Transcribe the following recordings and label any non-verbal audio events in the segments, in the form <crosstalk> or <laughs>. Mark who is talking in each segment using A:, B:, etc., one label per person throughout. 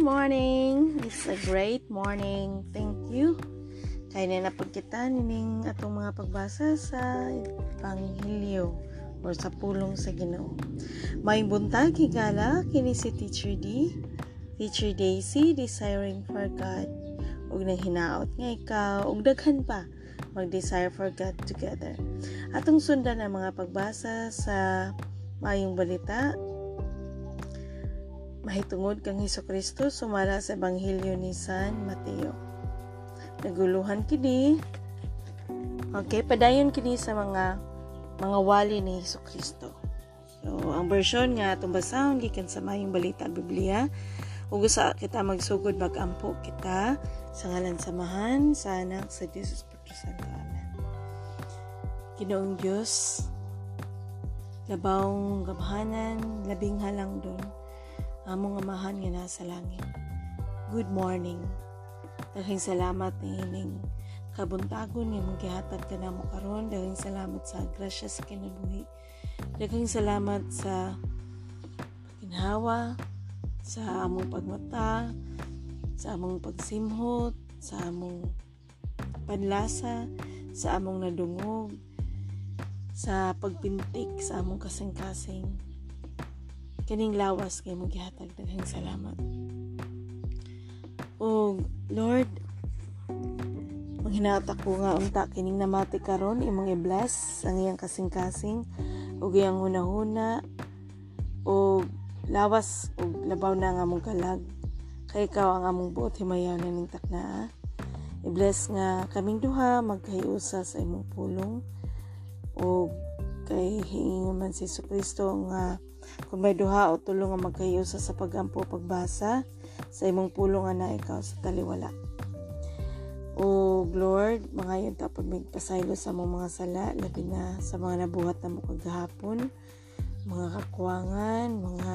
A: morning. It's a great morning. Thank you. Kaya na napag kita nining atong mga pagbasa sa Evangelyo or sa pulong sa Ginoo. May buntag higala kini si Teacher D, Teacher Daisy, desiring for God. Ug nang hinaot nga ikaw, ug daghan pa mag-desire for God together. Atong sundan ang mga pagbasa sa mayong balita mahitungod kang Hesus Kristo sumala sa Ebanghelyo ni San Mateo. Naguluhan kini. Okay, padayon kini sa mga mga wali ni Hesus Kristo. So, ang version nga atong basahon gikan sa mayong balita Biblia ug sa kita magsugod magampo kita sa ngalan samahan sa anak sa Dios Espiritu Santo. Amen. Ginoong Diyos, labawng gamhanan, labing halang doon among amahan nga nasa langit. Good morning. Daghang salamat ni ining kabuntagon nga mong gihatag ka namo karon. Daghang salamat sa grasya sa kinabuhi. Daghang salamat sa ginhawa, sa among pagmata, sa among pagsimhot, sa among panlasa, sa among nadungog, sa pagpintik sa among kasing-kasing kaning lawas kay mo gihatag daghang salamat. O Lord, manghinaot ako nga unta kining namati karon imong i-bless ang iyang kasing-kasing ug iyang hunahuna o lawas ug labaw na nga among kalag kay ikaw ang among buot himayaw na ning takna. I-bless nga kaming duha magkahiusa sa imong pulong o kay hingon man si Kristo nga kung may duha o tulong nga magkahiusa sa pagampo pagbasa sa imong pulong na ikaw sa taliwala. O Lord, mga yun tapos may pasaylo sa mong mga sala, labi na sa mga nabuhat na mo kagahapon, mga kakuwangan, mga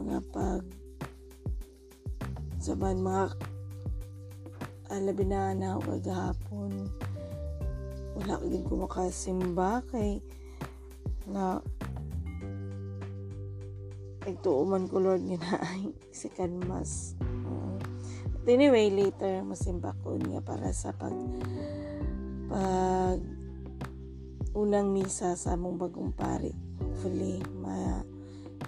A: mga pag saban mga ah, labi na na kagahapon wala din ko makasimba kay nga nagtuuman ko Lord nga ay si Kanmas. Uh, but anyway, later masimba ko niya para sa pag pag unang misa sa among bagong pari. Hopefully, ma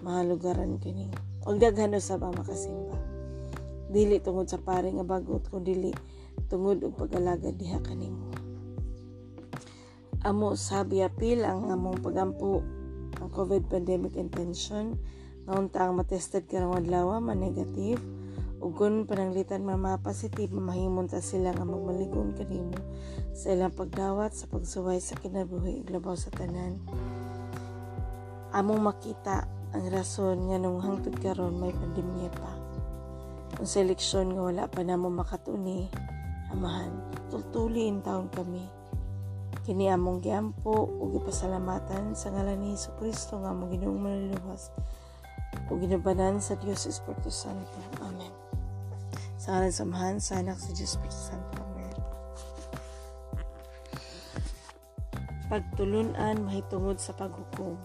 A: mahalugaran kini. Og daghano sa ba makasimba. Dili tungod sa pari nga bagot kun dili tungod og pag-alaga diha kanimo. Amo sabi apil ang among pagampo ang COVID pandemic intention Naunta ang matested ka ng adlaw man negative ug kun pananglitan man mga positive mamahimon ta sila nga magmaligon kanimo sa ilang pagdawat sa pagsuway sa kinabuhi ug labaw sa tanan. Among makita ang rason nga nung hangtod karon may pandemya pa. Kung seleksyon nga wala pa namo makatuni, amahan, tultulin taon kami. Kini among giampo ug ipasalamatan sa ngalan ni Hesus Kristo nga among Ginoong manluluwas o ginabanan sa Diyos Espiritu Santo. Amen. Sa ngalan samahan sa anak sa Diyos Espiritu Santo. Amen. Pagtulunan mahitungod sa paghukom.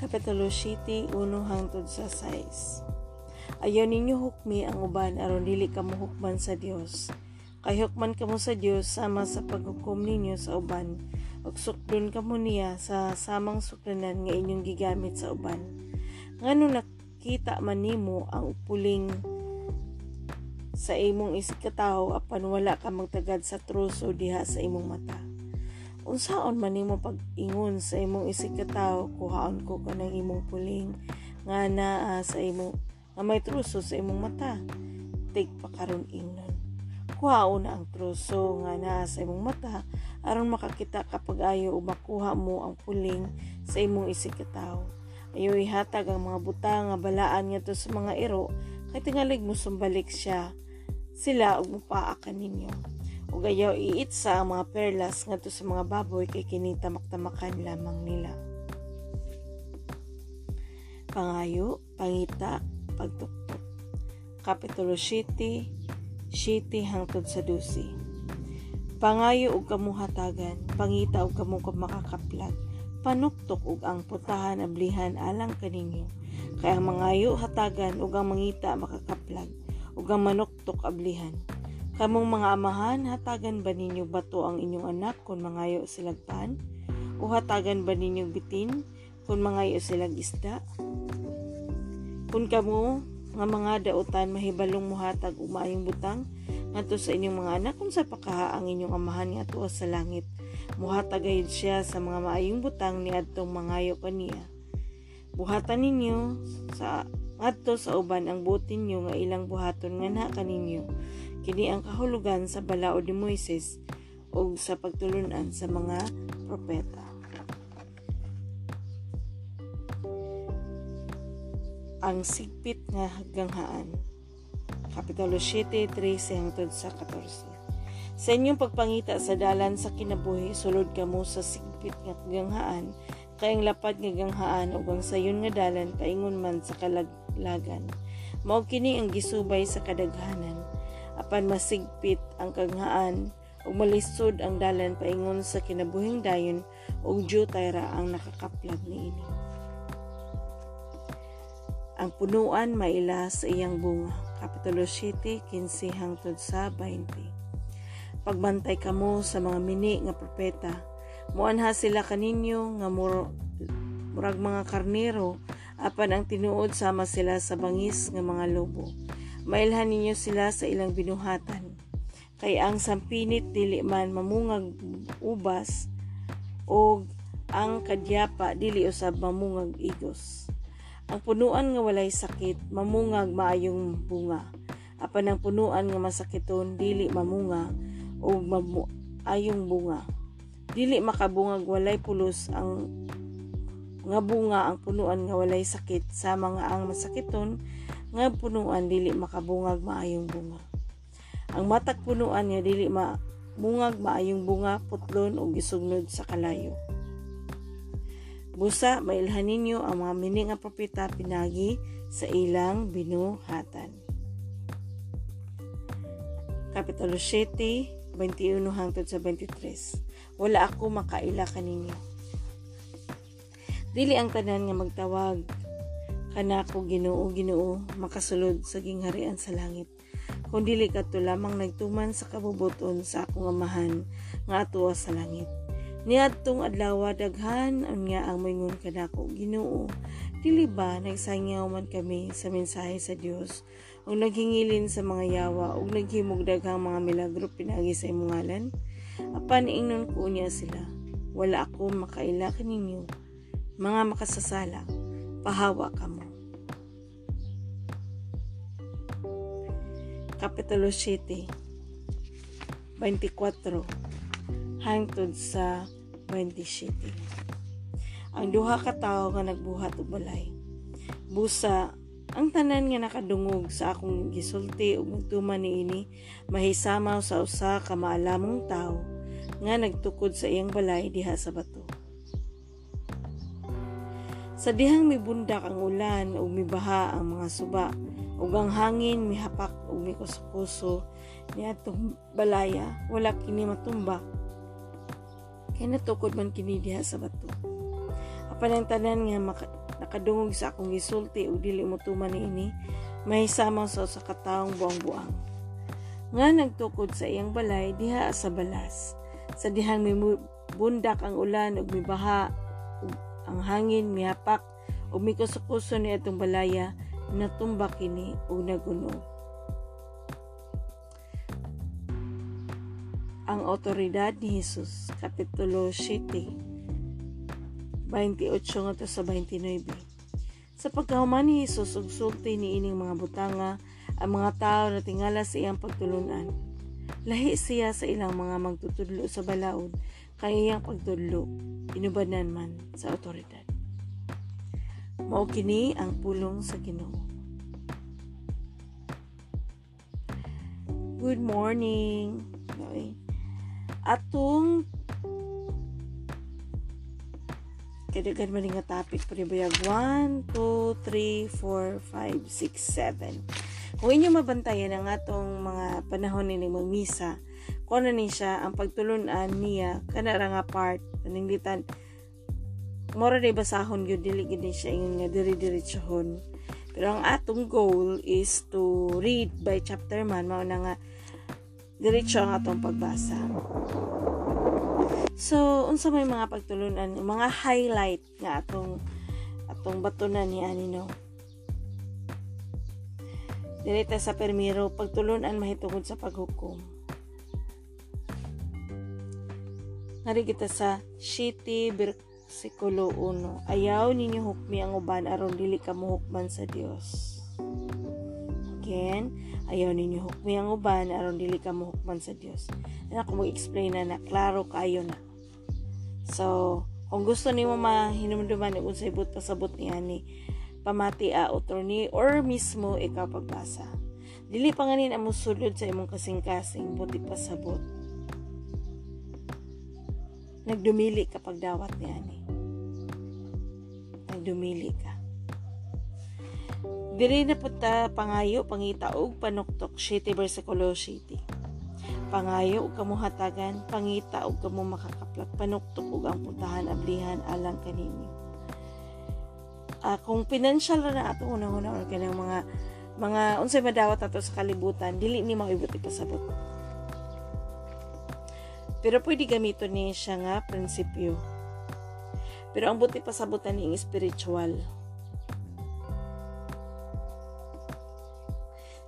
A: Kapitulo City, 1 hangtod sa 6. Ayaw ninyo hukmi ang uban aron dili kamo hukman sa Dios. Kay hukman kamo sa Dios sama sa paghukom ninyo sa uban ug sukdon kamo niya sa samang suklanan nga inyong gigamit sa uban. Ngano nakita man nimo ang upuling sa imong isig katawo apan wala ka magtagad sa truso diha sa imong mata. Unsaon man nimo pag-ingon sa imong isig katawo kuhaon ko kanang imong puling nga naa sa imong nga may truso sa imong mata. Tig pa karon ingnon. Kuhaon na ang truso nga naa sa imong mata aron makakita kapag ayo o makuha mo ang puling sa imong isig katawo. Ayo ihatag ang mga buta nga balaan ngadto sa mga iro kay tingalig mo sumbalik siya sila og mupaakan ninyo. Ug ayaw iitsa ang mga perlas ngadto sa mga baboy kay kini tamak-tamakan lamang nila. Pangayo, pangita, pagtuktok. Kapitulo 7, 7 hangtod sa 12. Pangayo og kamuhatagan, pangita og kamo makakaplag, panuktok og ang putahan ablihan alang kaninyo. kay ang mangayo hatagan ug ang mangita makakaplag ug ang manuktok ablihan kamong mga amahan hatagan ba ninyo bato ang inyong anak kung mangayo silag pan o hatagan ba ninyo bitin kung mangayo silag isda kung kamo nga mga dautan mahibalong muhatag og maayong butang ngadto sa inyong mga anak kung sa pakaha ang inyong amahan nga tuwa sa langit. Muhatag gayud siya sa mga maayong butang ni adtong mangayo kaniya buhatan ninyo sa ngadto sa uban ang butin ninyo nga ilang buhaton nga na kaninyo kini ang kahulugan sa balao ni Moises ug sa pagtulunan sa mga propeta ang sigpit nga haganghaan Kapitulo 7, 13 hangtod sa 14. Sa inyong pagpangita sa dalan sa kinabuhi, sulod kamo sa sigpit nga ganghaan, kayang lapad nga ganghaan ug ang sayon nga dalan paingon man sa kalaglagan. Mao kini ang gisubay sa kadaghanan. Apan masigpit ang kaghaan ug malisod ang dalan paingon sa kinabuhing dayon ug jutay ang nakakaplag niini. Ang punuan maila sa iyang bunga Kapitulo 7, 15 hangtod sa 20. Pagbantay kamo sa mga mini nga propeta, muanha sila kaninyo nga mur murag mga karnero, apan ang tinuod sama sila sa bangis nga mga lobo. Mailhan ninyo sila sa ilang binuhatan. Kay ang sampinit dili man mamungag ubas o ang kadyapa dili usab mamungag igos. Ang punuan nga walay sakit, mamungag maayong bunga. Apan ang punuan nga masakiton, dili mamunga o mamu- ayong bunga. Dili makabungag walay pulos ang nga bunga ang punuan nga walay sakit sa mga ang masakiton nga punuan dili makabungag maayong bunga. Ang matak punuan nga dili ma bungag maayong bunga putlon o gisugnod sa kalayo. Busa, mailhan ninyo ang mga mini nga propeta pinagi sa ilang binuhatan. Kapitulo 7, 21 hangtod sa 23. Wala ako makaila kaninyo. Dili ang tanan nga magtawag kanako Ginoo Ginoo makasulod sa gingharian sa langit. Kung dili kadto lamang nagtuman sa kabubuton sa akong amahan nga atuwa sa langit Niadtong adlaw daghan unya ang moingon kanako Ginoo. Dili ba nagsangyaw man kami sa mensahe sa Dios ug naghingilin sa mga yawa? Ug naghimog daghang mga milagro pinagi sa imong ngalan? Apan ingnon ko niya sila wala ako makaila kaninyo mga makasasala pahawa kamo. Kapitulo 7 24 hangtod sa 27. Ang duha ka tawo nga nagbuhat og balay. Busa ang tanan nga nakadungog sa akong gisulti ug nagtuman niini mahisamaw sa usa ka maalamong tawo nga nagtukod sa iyang balay diha sa bato. Sa dihang mibundak ang ulan ug mibaha ang mga suba ug ang hangin mihapak ug mikusukuso niadtong balaya wala kini matumbak kay natukod man kini diha sa bato. Apan ang tanan nga maka, nakadungog sa akong gisulti ug dili mo tuman niini, mahisama sa sa kataong buang-buang. Nga nagtukod sa iyang balay diha sa balas. Sa dihang may bundak ang ulan ug mibaha ug ang hangin mihapak ug mikusukuso ni atong balaya natumbak kini ug nagunog. Otoridad ni Jesus, Kapitulo 7, 28 nga sa 29. Sa pagkahuman ni Jesus ug sulti ni ining mga butanga, ang mga tao na tingala sa iyang pagtulunan. Lahi siya sa ilang mga magtutudlo sa balaod, kay iyang pagtudlo, inubanan man sa otoridad. Mao kini ang pulong sa Ginoo. Good morning. Okay atong kadagan man nga topic panibayag 1, 2, 3, 4, 5, 6, 7 kung inyo mabantayan ang atong mga panahon ni magmisa kung ano ni siya ang pagtulunan niya kanara nga part paninglitan mora day basahon gyud dili ni siya ingon nga diri diretsyohon pero ang atong goal is to read by chapter man mao na nga diretso ang atong pagbasa so unsa may mga pagtulunan mga highlight nga atong atong batunan ni ani no Direta sa permiro, pagtulunan mahitungod sa paghukom. Nari kita sa Shiti versikulo 1. Ayaw ninyo hukmi ang uban aron dili ka muhukman sa Dios. Again, ayaw ninyo hukmi ang uban aron dili ka muhukman sa Dios. Ano ako mag-explain na na klaro kayo na. So, kung gusto nimo mahinumduman ni unsay but pasabot ni ani, pamati a attorney or mismo ikaw pagbasa. Dili pa nganin amo sulod sa imong kasing-kasing buti pasabot nagdumili kapag dawat ni ani. Nagdumili ka. Diri na puta pangayo pangita og panuktok city versikulo city. Pangayo og kamuhatagan, pangita og kamo makakaplak panuktok og ang putahan ablihan alang kanimo. Uh, kung financial na ato una-una or kanang mga mga unsay madawat ato sa kalibutan dili ni maibot ipasabot pero pwede gamiton ni siya nga prinsipyo. Pero ang buti pa sabutan ni spiritual.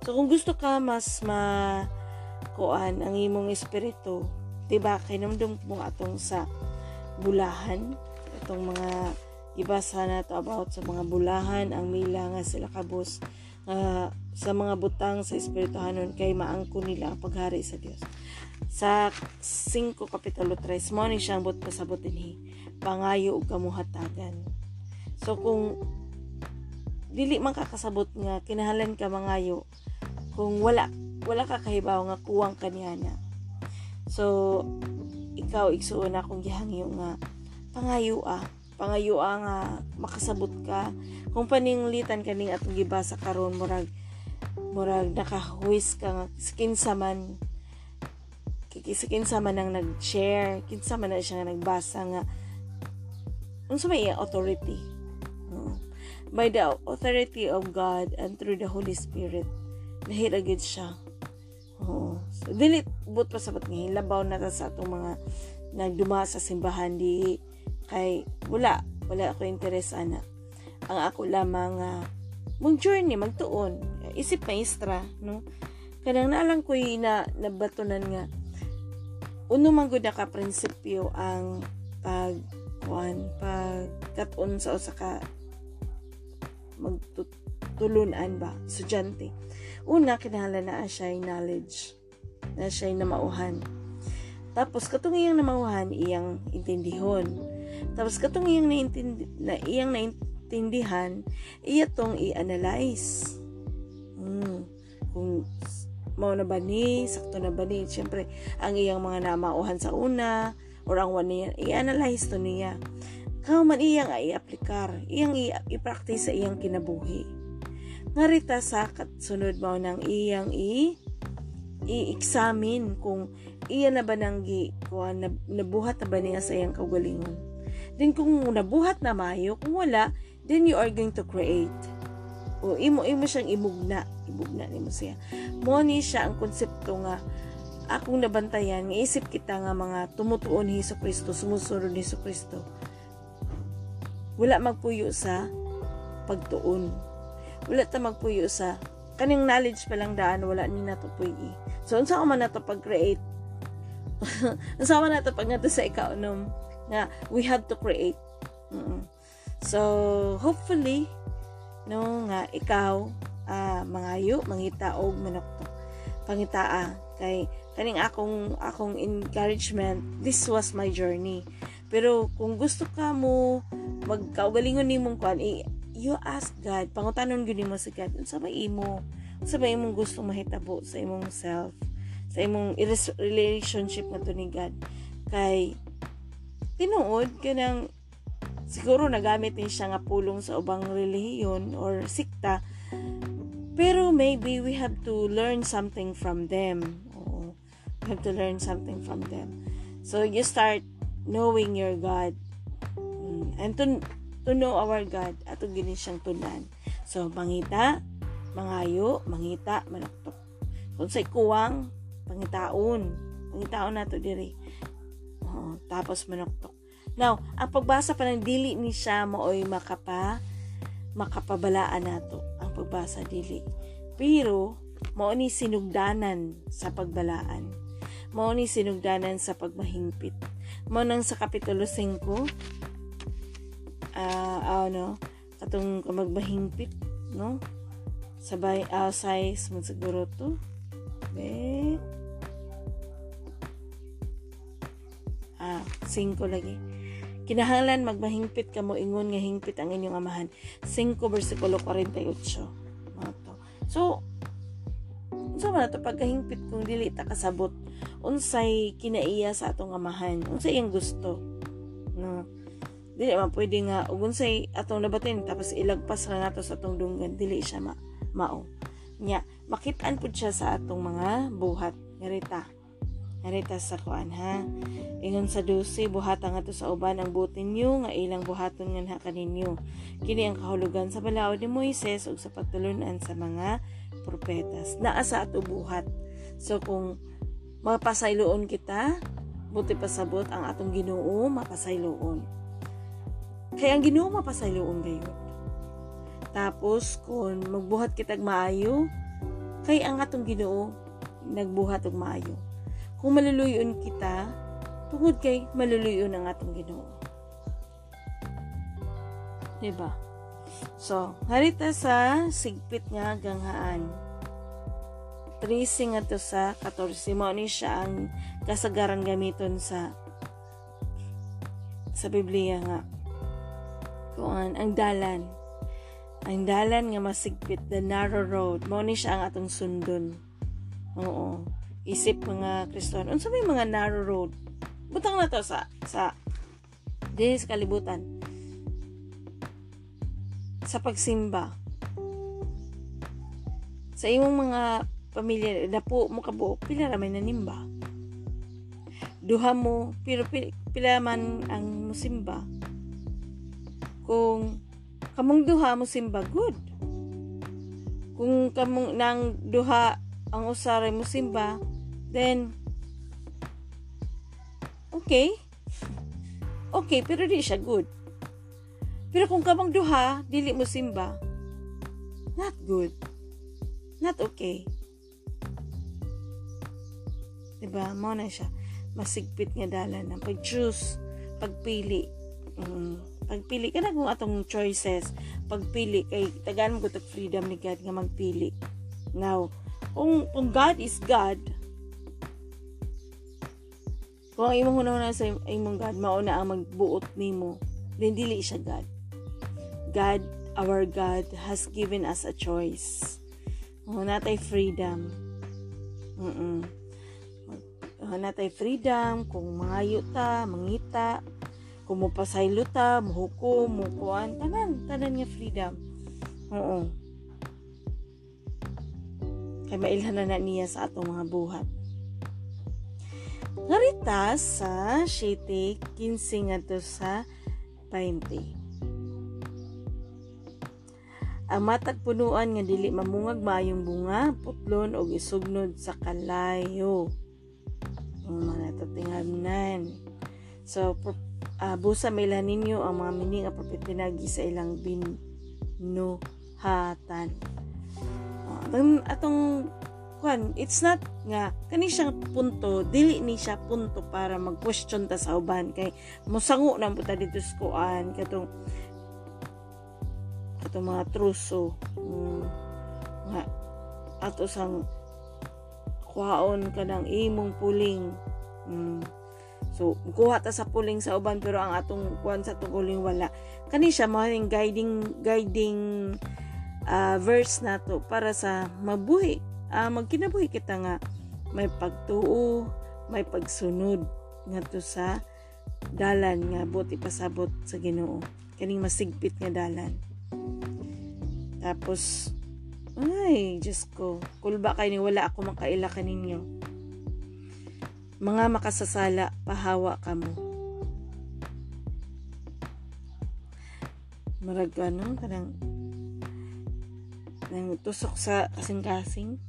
A: So kung gusto ka mas ma kuan ang imong espiritu, 'di ba? Kay namdum mo atong sa bulahan, itong mga ibasa na to about sa mga bulahan, ang mila nga sila kabus uh, sa mga butang sa espirituhanon kay maangko nila ang paghari sa Dios sa 5 kapitulo 3 mo ni siyang but pasabot dinhi pangayo ug kamuhatagan so kung dili man kakasabot nga kinahanglan ka mangayo kung wala wala ka kahibaw nga kuwang kaniana so ikaw igsuon akong gihangyo nga pangayo ah. Pangayo ah nga makasabot ka. Kung paninglitan kaning atong gibasa karon murag murag nakahuwis ka nga kinsa man kinsa man ang nag-share kinsa man na siya nga nagbasa nga unsa may authority? No? by the authority of God and through the Holy Spirit nahira gid siya. Oo. So, dili but pa sabat nga hilabaw na sa atong mga nagduma sa simbahan di kay wala wala ako interes ana. Ang ako lamang nga uh, mong journey magtuon. Isip maestra no? Kanang naalang ko na nabatunan nga uno man gud ka prinsipyo ang pag kuan pag katon sa usa ka magtulunan ba estudyante una kinahanglan na siya knowledge na siya na mauhan tapos katong iyang namauhan iyang intindihon. Tapos katong iyang naintindi na iyang naintindihan iya tong i-analyze. Hmm. kung mao na ba ni sakto na ba ni? Syempre ang iyang mga namauhan sa una or ang one niya i-analyze to niya. Kao man iyang i-aplikar iyang i-practice sa iyang kinabuhi ngarita sa sunod mao nang iyang i i-examine kung iya na ba nang kuan na, nabuhat na ba niya sa iyang kaugalingon. Then kung nabuhat na mayo kung wala then you are going to create. O imo imo siyang imugna ibugna nimo siya. Mo ni siya ang konsepto nga akong nabantayan. Isip kita nga mga tumutuon ni Hesus Kristo sumusunod ni Hesus Kristo. Wala magpuyo sa pagtuon wala ta magpuyo sa kaning knowledge pa lang daan wala ni nato puyi so unsa man nato pag-create? <laughs> Unsa man nato pag nato sa ikaonom nga we have to create. Mm-hmm. so hopefully no nga ikaw uh, mangayo mangita og manokto pangitaa. Kay kaning akong akong encouragement this was my journey. Pero kung gusto ka mo magkaugalingon nimong kuan you ask God pangutanon gyud nimo sa God unsa ba imo unsa ba imong gusto mahitabo sa imong self sa imong relationship nga ni God kay tinuod kanang siguro nagamit din siya nga pulong sa ubang relihiyon or sikta pero maybe we have to learn something from them. Oo. We have to learn something from them. So you start knowing your God. Hmm. and to, to know our God ato gini siyang tunan. So mangita mangayo mangita manuktok kung say kuwang pangitaon pangitaon nato diri. Oh, tapos manuktok now ang pagbasa pa ng dili ni siya maoy makapa makapabalaan nato ang pagbasa dili. Pero mao ni sinugdanan sa pagbalaan. Mao ni sinugdanan sa pagmahingpit. Mo nang sa kapitulo 5 ah uh, ano katong magmahingpit no? Sabay uh, size mo siguro to. Be. Ah 5 lagi. Kinahanglan magmahingpit ka mo ingon nga hingpit ang inyong amahan. 5 versikulo 48 Mato. so unsa man ato pagkahingpit kung dili ta kasabot? Unsay kinaiya sa atong amahan? Unsay iyang gusto? No dili man pwede nga. Ug unsay atong nabatin tapos ilagpas ra nato sa atong dunggan. Dili siya ma mao. Nya makit-an pud siya sa atong mga buhat. Ngarita. Ngarita sa kuan ha? Ingon sa dusi buhatan nga to sa uban ang butin niyo nga ilang buhaton nga kaninyo. Kini ang kahulugan sa balaod ni Moises ug sa pagtulunan sa mga propetas naa sa ato buhat. So kung mapasayloon kita buti pasabot ang atong Ginoo mapasayloon kaya ang Ginoo mapasayloon gayud. Tapos kung magbuhat kitag maayo, kay ang atong Ginoo nagbuhat og maayo. Kung maluluyon kita, tungod kay maluluyon ang atong Ginoo. Diba? So, harita sa sigpit nga ganghaan. Tracing ato sa 14 mo ni siya ang kasagaran gamiton sa sa Biblia nga kuan ang dalan. Ang dalan nga masigpit the narrow road. Mo ni siya ang atong sundon. Oo. Isip mga Kristiyan unsa may mga narrow road? Butang na to sa sa sa kalibutan. Sa pagsimba. Sa imong mga pamilya dapo mo kabuok pila ra may nanimba? Duha mo pero pila man ang musimba kung kamong duha mo simba good kung kamong nang duha ang usaray mo simba then okay. Okay pero di siya good. Pero kung kamong duha dili mo simba not good. Not okay. Diba? Mo na siya. Masigpit nga dalan ang pag-choose pagpili. Mm pagpili kana kung atong choices. Pagpili kay tagaan mo tag freedom ni God nga magpili. Now kung kung God is God kung ang imong hunahuna sa imong God mao na ang magbuot nimo then dili siya God. God our God has given us a choice. Kung natay freedom. Mm -mm. natay freedom kung mangayo ta mangita kung mo pasaylo ta, muhukom, mukuan, tanan, tanan nga freedom. Oo. Kay mailhan na, na niya sa atong mga buhat. Ngarita sa 7, 15 nga to sa 20. Ang matag nga dili mamungag maayong bunga, putlon o isugnod sa kalayo. Ang mga tatinghanan. So, uh, busa mila ninyo ang mga mini nga propinagi sa ilang binuhatan. Uh, atong, kwan, it's not nga kani siyang punto, dili ni siya punto para mag-question ta sa uban kay mosango na puta dito sa kuan katong katong mga truso um, nga ato sang kuhaon kanang imong puling um, So, kuha ta sa puling sa uban pero ang atong kuan sa tuguling wala. Kani siya mo guiding guiding uh, verse na to para sa mabuhi. Uh, magkinabuhi kita nga may pagtuo, may pagsunod nga to sa dalan nga buti pasabot sa Ginoo. Kaning masigpit nga dalan. Tapos ay, Diyos ko, kulba kay ni wala ako makaila kaninyo mga makasasala, pahawa kamo. marag ano kanang nang tusok sa kasing-kasing.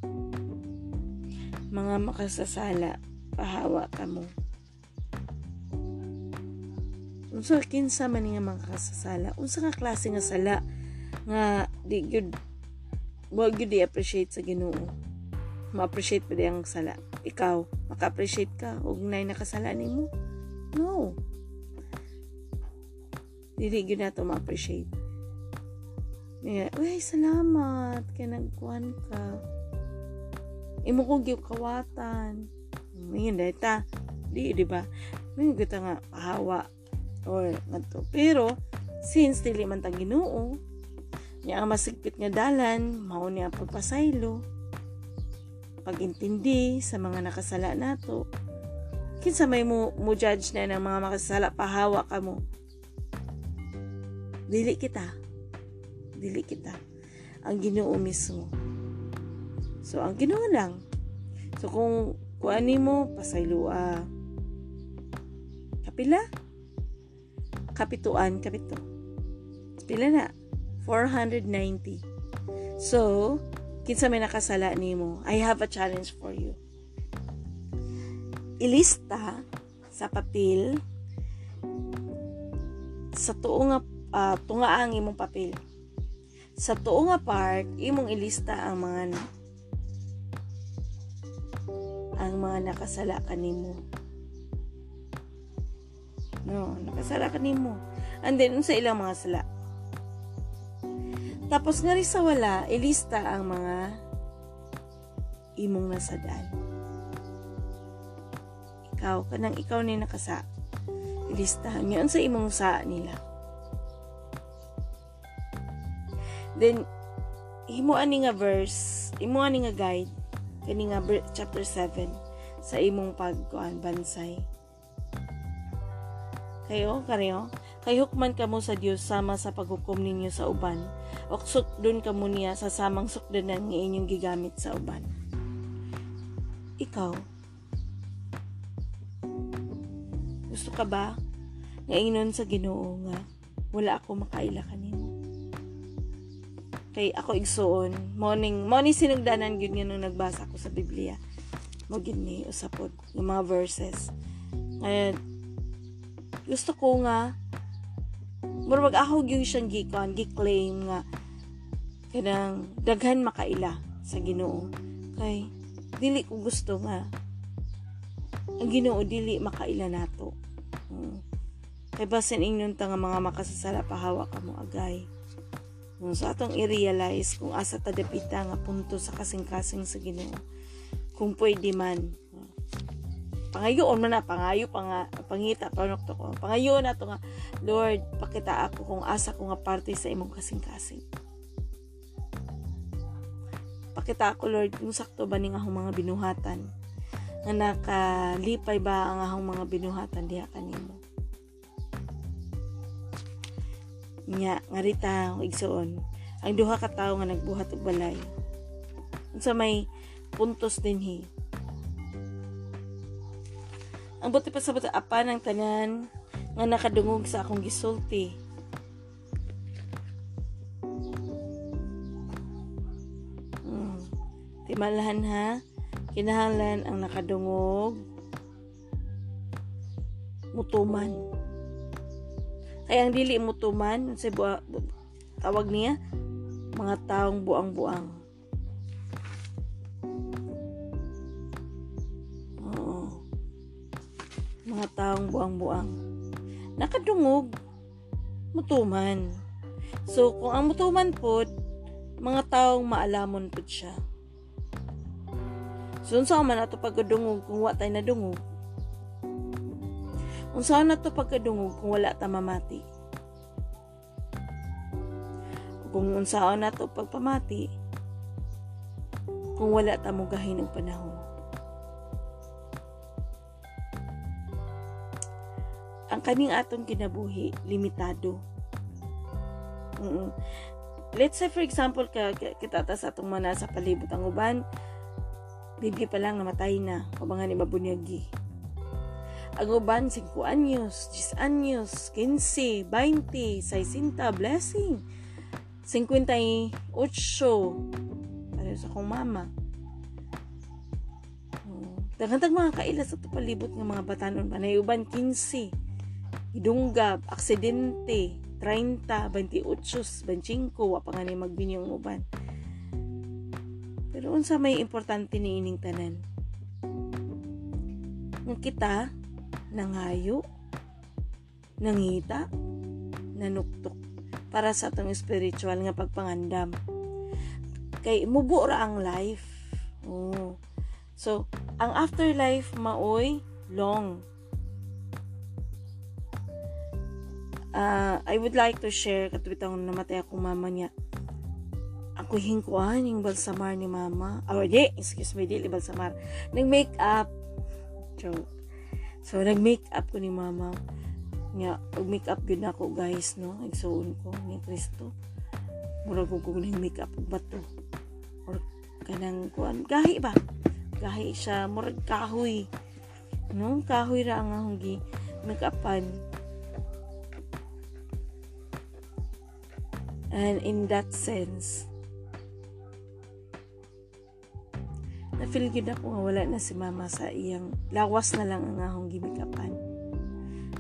A: Mga makasasala pahawa ka mo. Unsa kinsa man nga mga unsa nga klase nga sala nga di gyud wa gyud di appreciate sa Ginoo? Ma-appreciate pa di ang sala? Ikaw maka-appreciate ka og nay nakasala nimo no dili gyud nato ma-appreciate Yeah. Uy, salamat. Kaya nagkuhan ka. Imo ko gyud kawatan. Ngayon, dahil ta. Di, di ba? May kita nga pahawa. Or, ngadto. Pero, since dili man tang ginoo, niya ang masigpit nga dalan, mao niya pagpasaylo, pagintindi sa mga nakasala nato. Kinsa may mo, mo judge na ng mga makasala, pahawa ka mo. Dili kita. Dili kita. Ang Ginoo mismo. So ang Ginoo lang. So kung kuan mo pasaylua kapila? Kapituan kapito. Pila na? 490 so kinsa may nakasala nimo I have a challenge for you. Ilista sa papel sa tuo nga uh, tungaang imong papel. Sa tuo nga part imong ilista ang mga ang mga nakasala kanimo no nakasala kanimo and then unsa ilang mga sala tapos nga rin sa wala ilista ang mga imong nasadal ikaw kanang ikaw ni nakasa ilistahan niyo sa imong sa nila Then, imo ani nga verse, imo ani nga guide, kani nga chapter 7 sa imong pagkuan bansay. Kayo, kareho, kay hukman kamo sa Dios sama sa paghukom ninyo sa uban. Oksot dun kamo niya sa samang sukdanan nga inyong gigamit sa uban. Ikaw, gusto ka ba nga inon sa Ginoo nga wala ako makaila kanimo? kay ako igsuon morning morning sinugdanan gyud nga nung nagbasa ko sa Biblia mo gyud ni usapod yung mga verses ngayon gusto ko nga murag ako gyud siyang gikon gi-claim nga kanang daghan makaila sa Ginoo kay dili ko gusto nga ang Ginoo dili makaila nato hmm. kay basin ingnon ta nga mga makasasala pahawa ka agay So atong i-realize kung asa ta dapita nga punto sa kasing-kasing sa Ginoo. Kung pwede man. Pangayoon man na, pangayo pa nga, pangita, panok to ko. Pangayoon na to nga, Lord, pakita ako kung asa ko nga parte sa imong kasing-kasing. Pakita ako, Lord, kung sakto ba ning akong mga binuhatan. Nga nakalipay ba ang akong mga binuhatan diha kanimo. Nya, ngarita igsoon. Ang duha ka tawo nga nagbuhat og balay. Unsa may puntos din hi. Ang buti pa sa apa ng tanan nga nakadungog sa akong gisulti. Hmm. Timalahan ha, kinahanglan ang nakadungog mutuman kaya ang dili mo tuman, sa buwa, tawag niya, mga taong buang-buang. Mga taong buang-buang. Nakadungog, mutuman. So, kung ang mutuman po, mga taong maalamon po siya. So, unsa man ato pagkadungog kung wa tay nadungog? Unsa na to pagkadungog kung wala ta mamati? Kung unsa na to pagpamati kung wala ta mo gahin og panahon. Kaning atong kinabuhi limitado. Mm-mm. Let's say for example ka kita ta sa atong mana sa palibot ang uban, bibi pa lang namatay na, kabangan ni mabunyagi Ang uban 5 anyos, 10 anyos, 15, 20, 60, blessing. 58 para sa akong mama. Oh, Dagantag mga kaila sa palibot ng mga batanon panay uban 15. Idunggab, aksidente, 30, 28, 25, wa pa nga magbinyong uban. Pero unsa may importante ni ining tanan? Nga kita nangayo, nangita, nanuktok para sa atong spiritual nga pagpangandam. Kay mubo ra ang life. Oh. So, ang afterlife maoy long. Uh, I would like to share katwitang namatay akong mama niya. Ako hingkuan yung balsamar ni mama. Or di, excuse me, di balsamar. Nag-make up. Joke. So, nag-make up ko ni mama nga pag make up gyud ako guys no igsuon ko ni Kristo murag ko kung make up ug bato or kanang kuan gahi ba gahi siya murag kahoy no kahoy ra ang akong gi make upan and in that sense na feel gid ako nga wala na si mama sa iyang lawas na lang ang akong gimikapan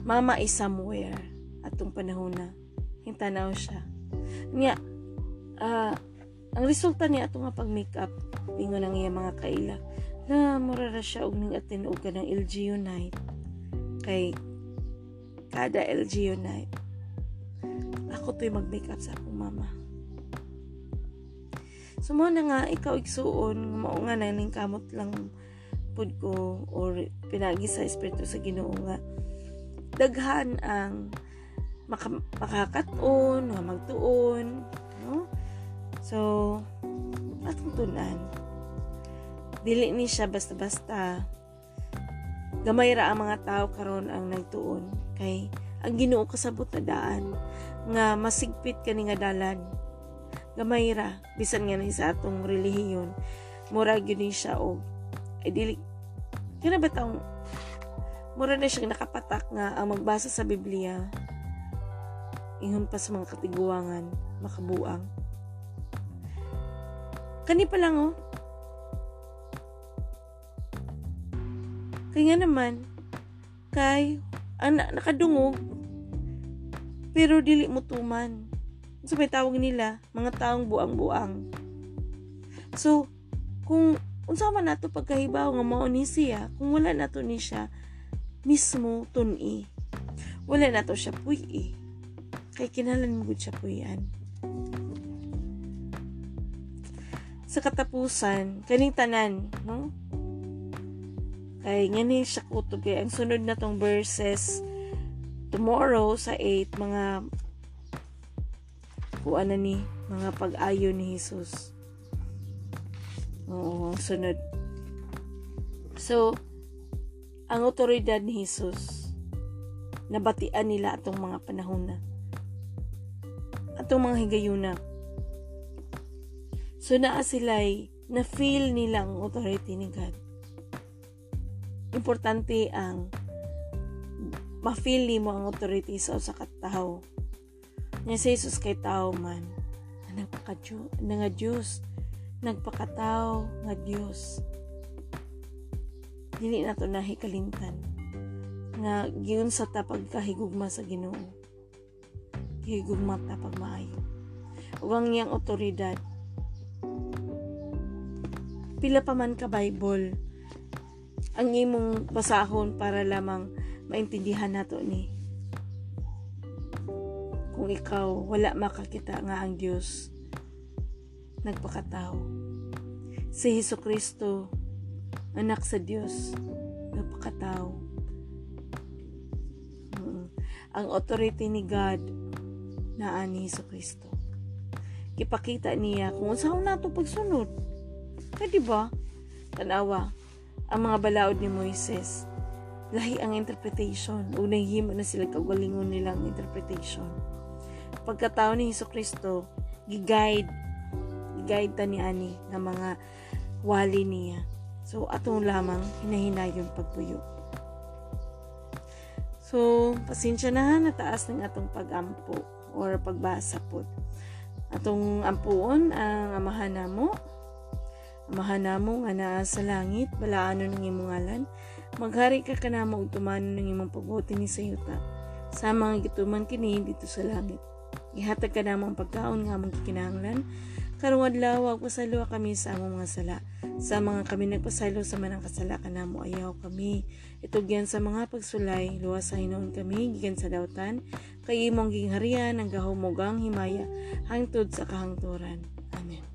A: Mama is somewhere atong panahon na hintanaw siya. Nya uh, ang resulta niya ato nga pag makeup ingon ang iya mga kaila na mura ra siya og ning attend og kanang LGU night kay kada LGU night ako to'y mag makeup sa akong mama Sumo na nga ikaw igsuon mao nga naning kamot lang pud ko or pinagi sa espiritu sa Ginoo nga daghan ang maka, makakatuon, nga magtuon, no? So, atong tunan. Dili ni siya basta-basta gamay ra ang mga tao karon ang nagtuon kay ang Ginoo kasabot na daan nga masigpit kani nga dalan. Gamay ra bisan nga ni sa atong relihiyon mura gyud ni siya og ay dili kana ba taong mura na siyang nakapatak nga ang magbasa sa Biblia ingon pa sa mga katiguangan makabuang. Kani pa lang oh kaya naman kay ang nakadungog pero dili mo tuman so may tawag nila mga taong buang-buang so kung unsa man nato pagkahibaw nga mao ni siya kung wala nato ni siya mismo tuni. Wala na to siya puy eh. Kay kinalan mo siya puyan. Sa katapusan, kaning tanan, no? Kay nga ni siya kutob kay ang sunod na tong verses tomorrow sa 8 mga kuan na ni mga pag-ayo ni Jesus. Oo, sunod. So, ang otoridad ni Jesus nabatian nila atong mga panahon na atong mga higayuna so naa sila'y na feel nilang authority ni God importante ang ma-feel mo ang authority sa usa ka tawo nya si Jesus kay tao man nagpaka nga Diyos nagpakatao nga Diyos. Dili na to nahikalimtan nga giun sa ta pagkahigugma sa Ginoo. Higugma ta pag maayo ug ang iyang otoridad pila pa man ka Bible ang imong basahon para lamang maintindihan nato ni kung ikaw wala makakita nga ang Dios nagpakatao si Hesus Kristo anak sa Diyos, napakatao. Mm. Ang authority ni God na ani sa Kristo. Kipakita niya kung saan nato pagsunod. Kaya ba? Tanawa, ang mga balaod ni Moises, lahi ang interpretation. Unang himo na sila kagalingon nilang interpretation. Pagkatao ni Hesus Kristo, giguide, giguide ta ni ani ng mga wali niya So, atong lamang hinahinayon pagpuyo. So, pasensya na nataas ng atong pagampo or pagbasa po. Atong ampuon ang amahan namo. Amahan namo nga naa sa langit, balaano ng imong ngalan. Maghari ka kanamo ug tumano ng imong pagbuti ni sayuta. Sa mga gituman kini dito sa langit. Ihatag ka namo ang pagkaon nga among kinahanglan. Karong adlaw pasalo kami sa among mga sala. Sa mga kami nagpasalo sa manang kasala kanamo ayaw kami. Itugyan sa mga pagsulay, luwas sa hinoon kami gikan sa dawtan. Kay imong gingharian ang gahumugang himaya hangtod sa kahangturan. Amen.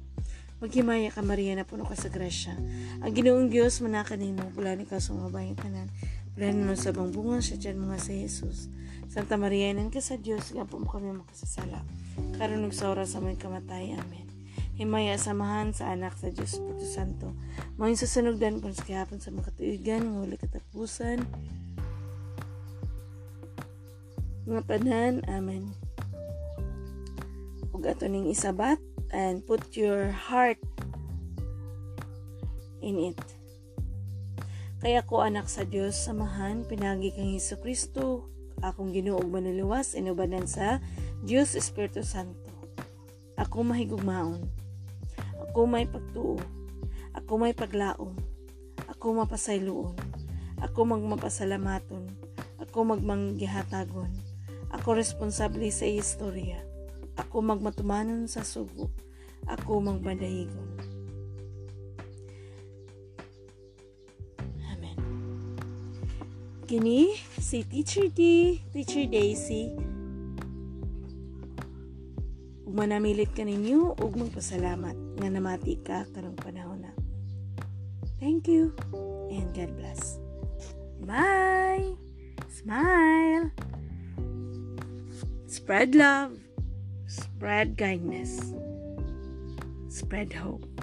A: Maghimaya ka Maria na puno ka sa grasya. Ang Ginoong Dios manaka nimo pula ni ka sumabayang tanan. Pula mo sa bangbungan sa tiyan mga sa Jesus. Santa Maria nan ka sa Dios nga mo kami makasasala. Karon ug sa oras sa may kamatay. Amen. Himaya samahan sa anak sa Dios Puto Santo. Mayon sa sunugdan kung sa kihapon sa mga katuigan nga wala katapusan. Mga tanan. Amen. Ug ato ning isabat and put your heart in it. Kaya ko anak sa Diyos, samahan, pinagi kang Heso Kristo, akong ginuog manuluwas, inubanan sa Diyos Espiritu Santo. Ako mahigugmaon. Ako may pagtuo. Ako may paglaom. Ako mapasayloon. Ako magmapasalamaton. Ako magmanggihatagon. Ako responsable sa istorya ako magmatumanon sa sugo. Ako magbadahigon. Amen. Kini si Teacher D, Teacher Daisy, ug manamilit ka ninyo ug magpasalamat nga namati ka karong panahon na. Thank you and God bless. Bye! Smile! Spread love! Spread kindness. Spread hope.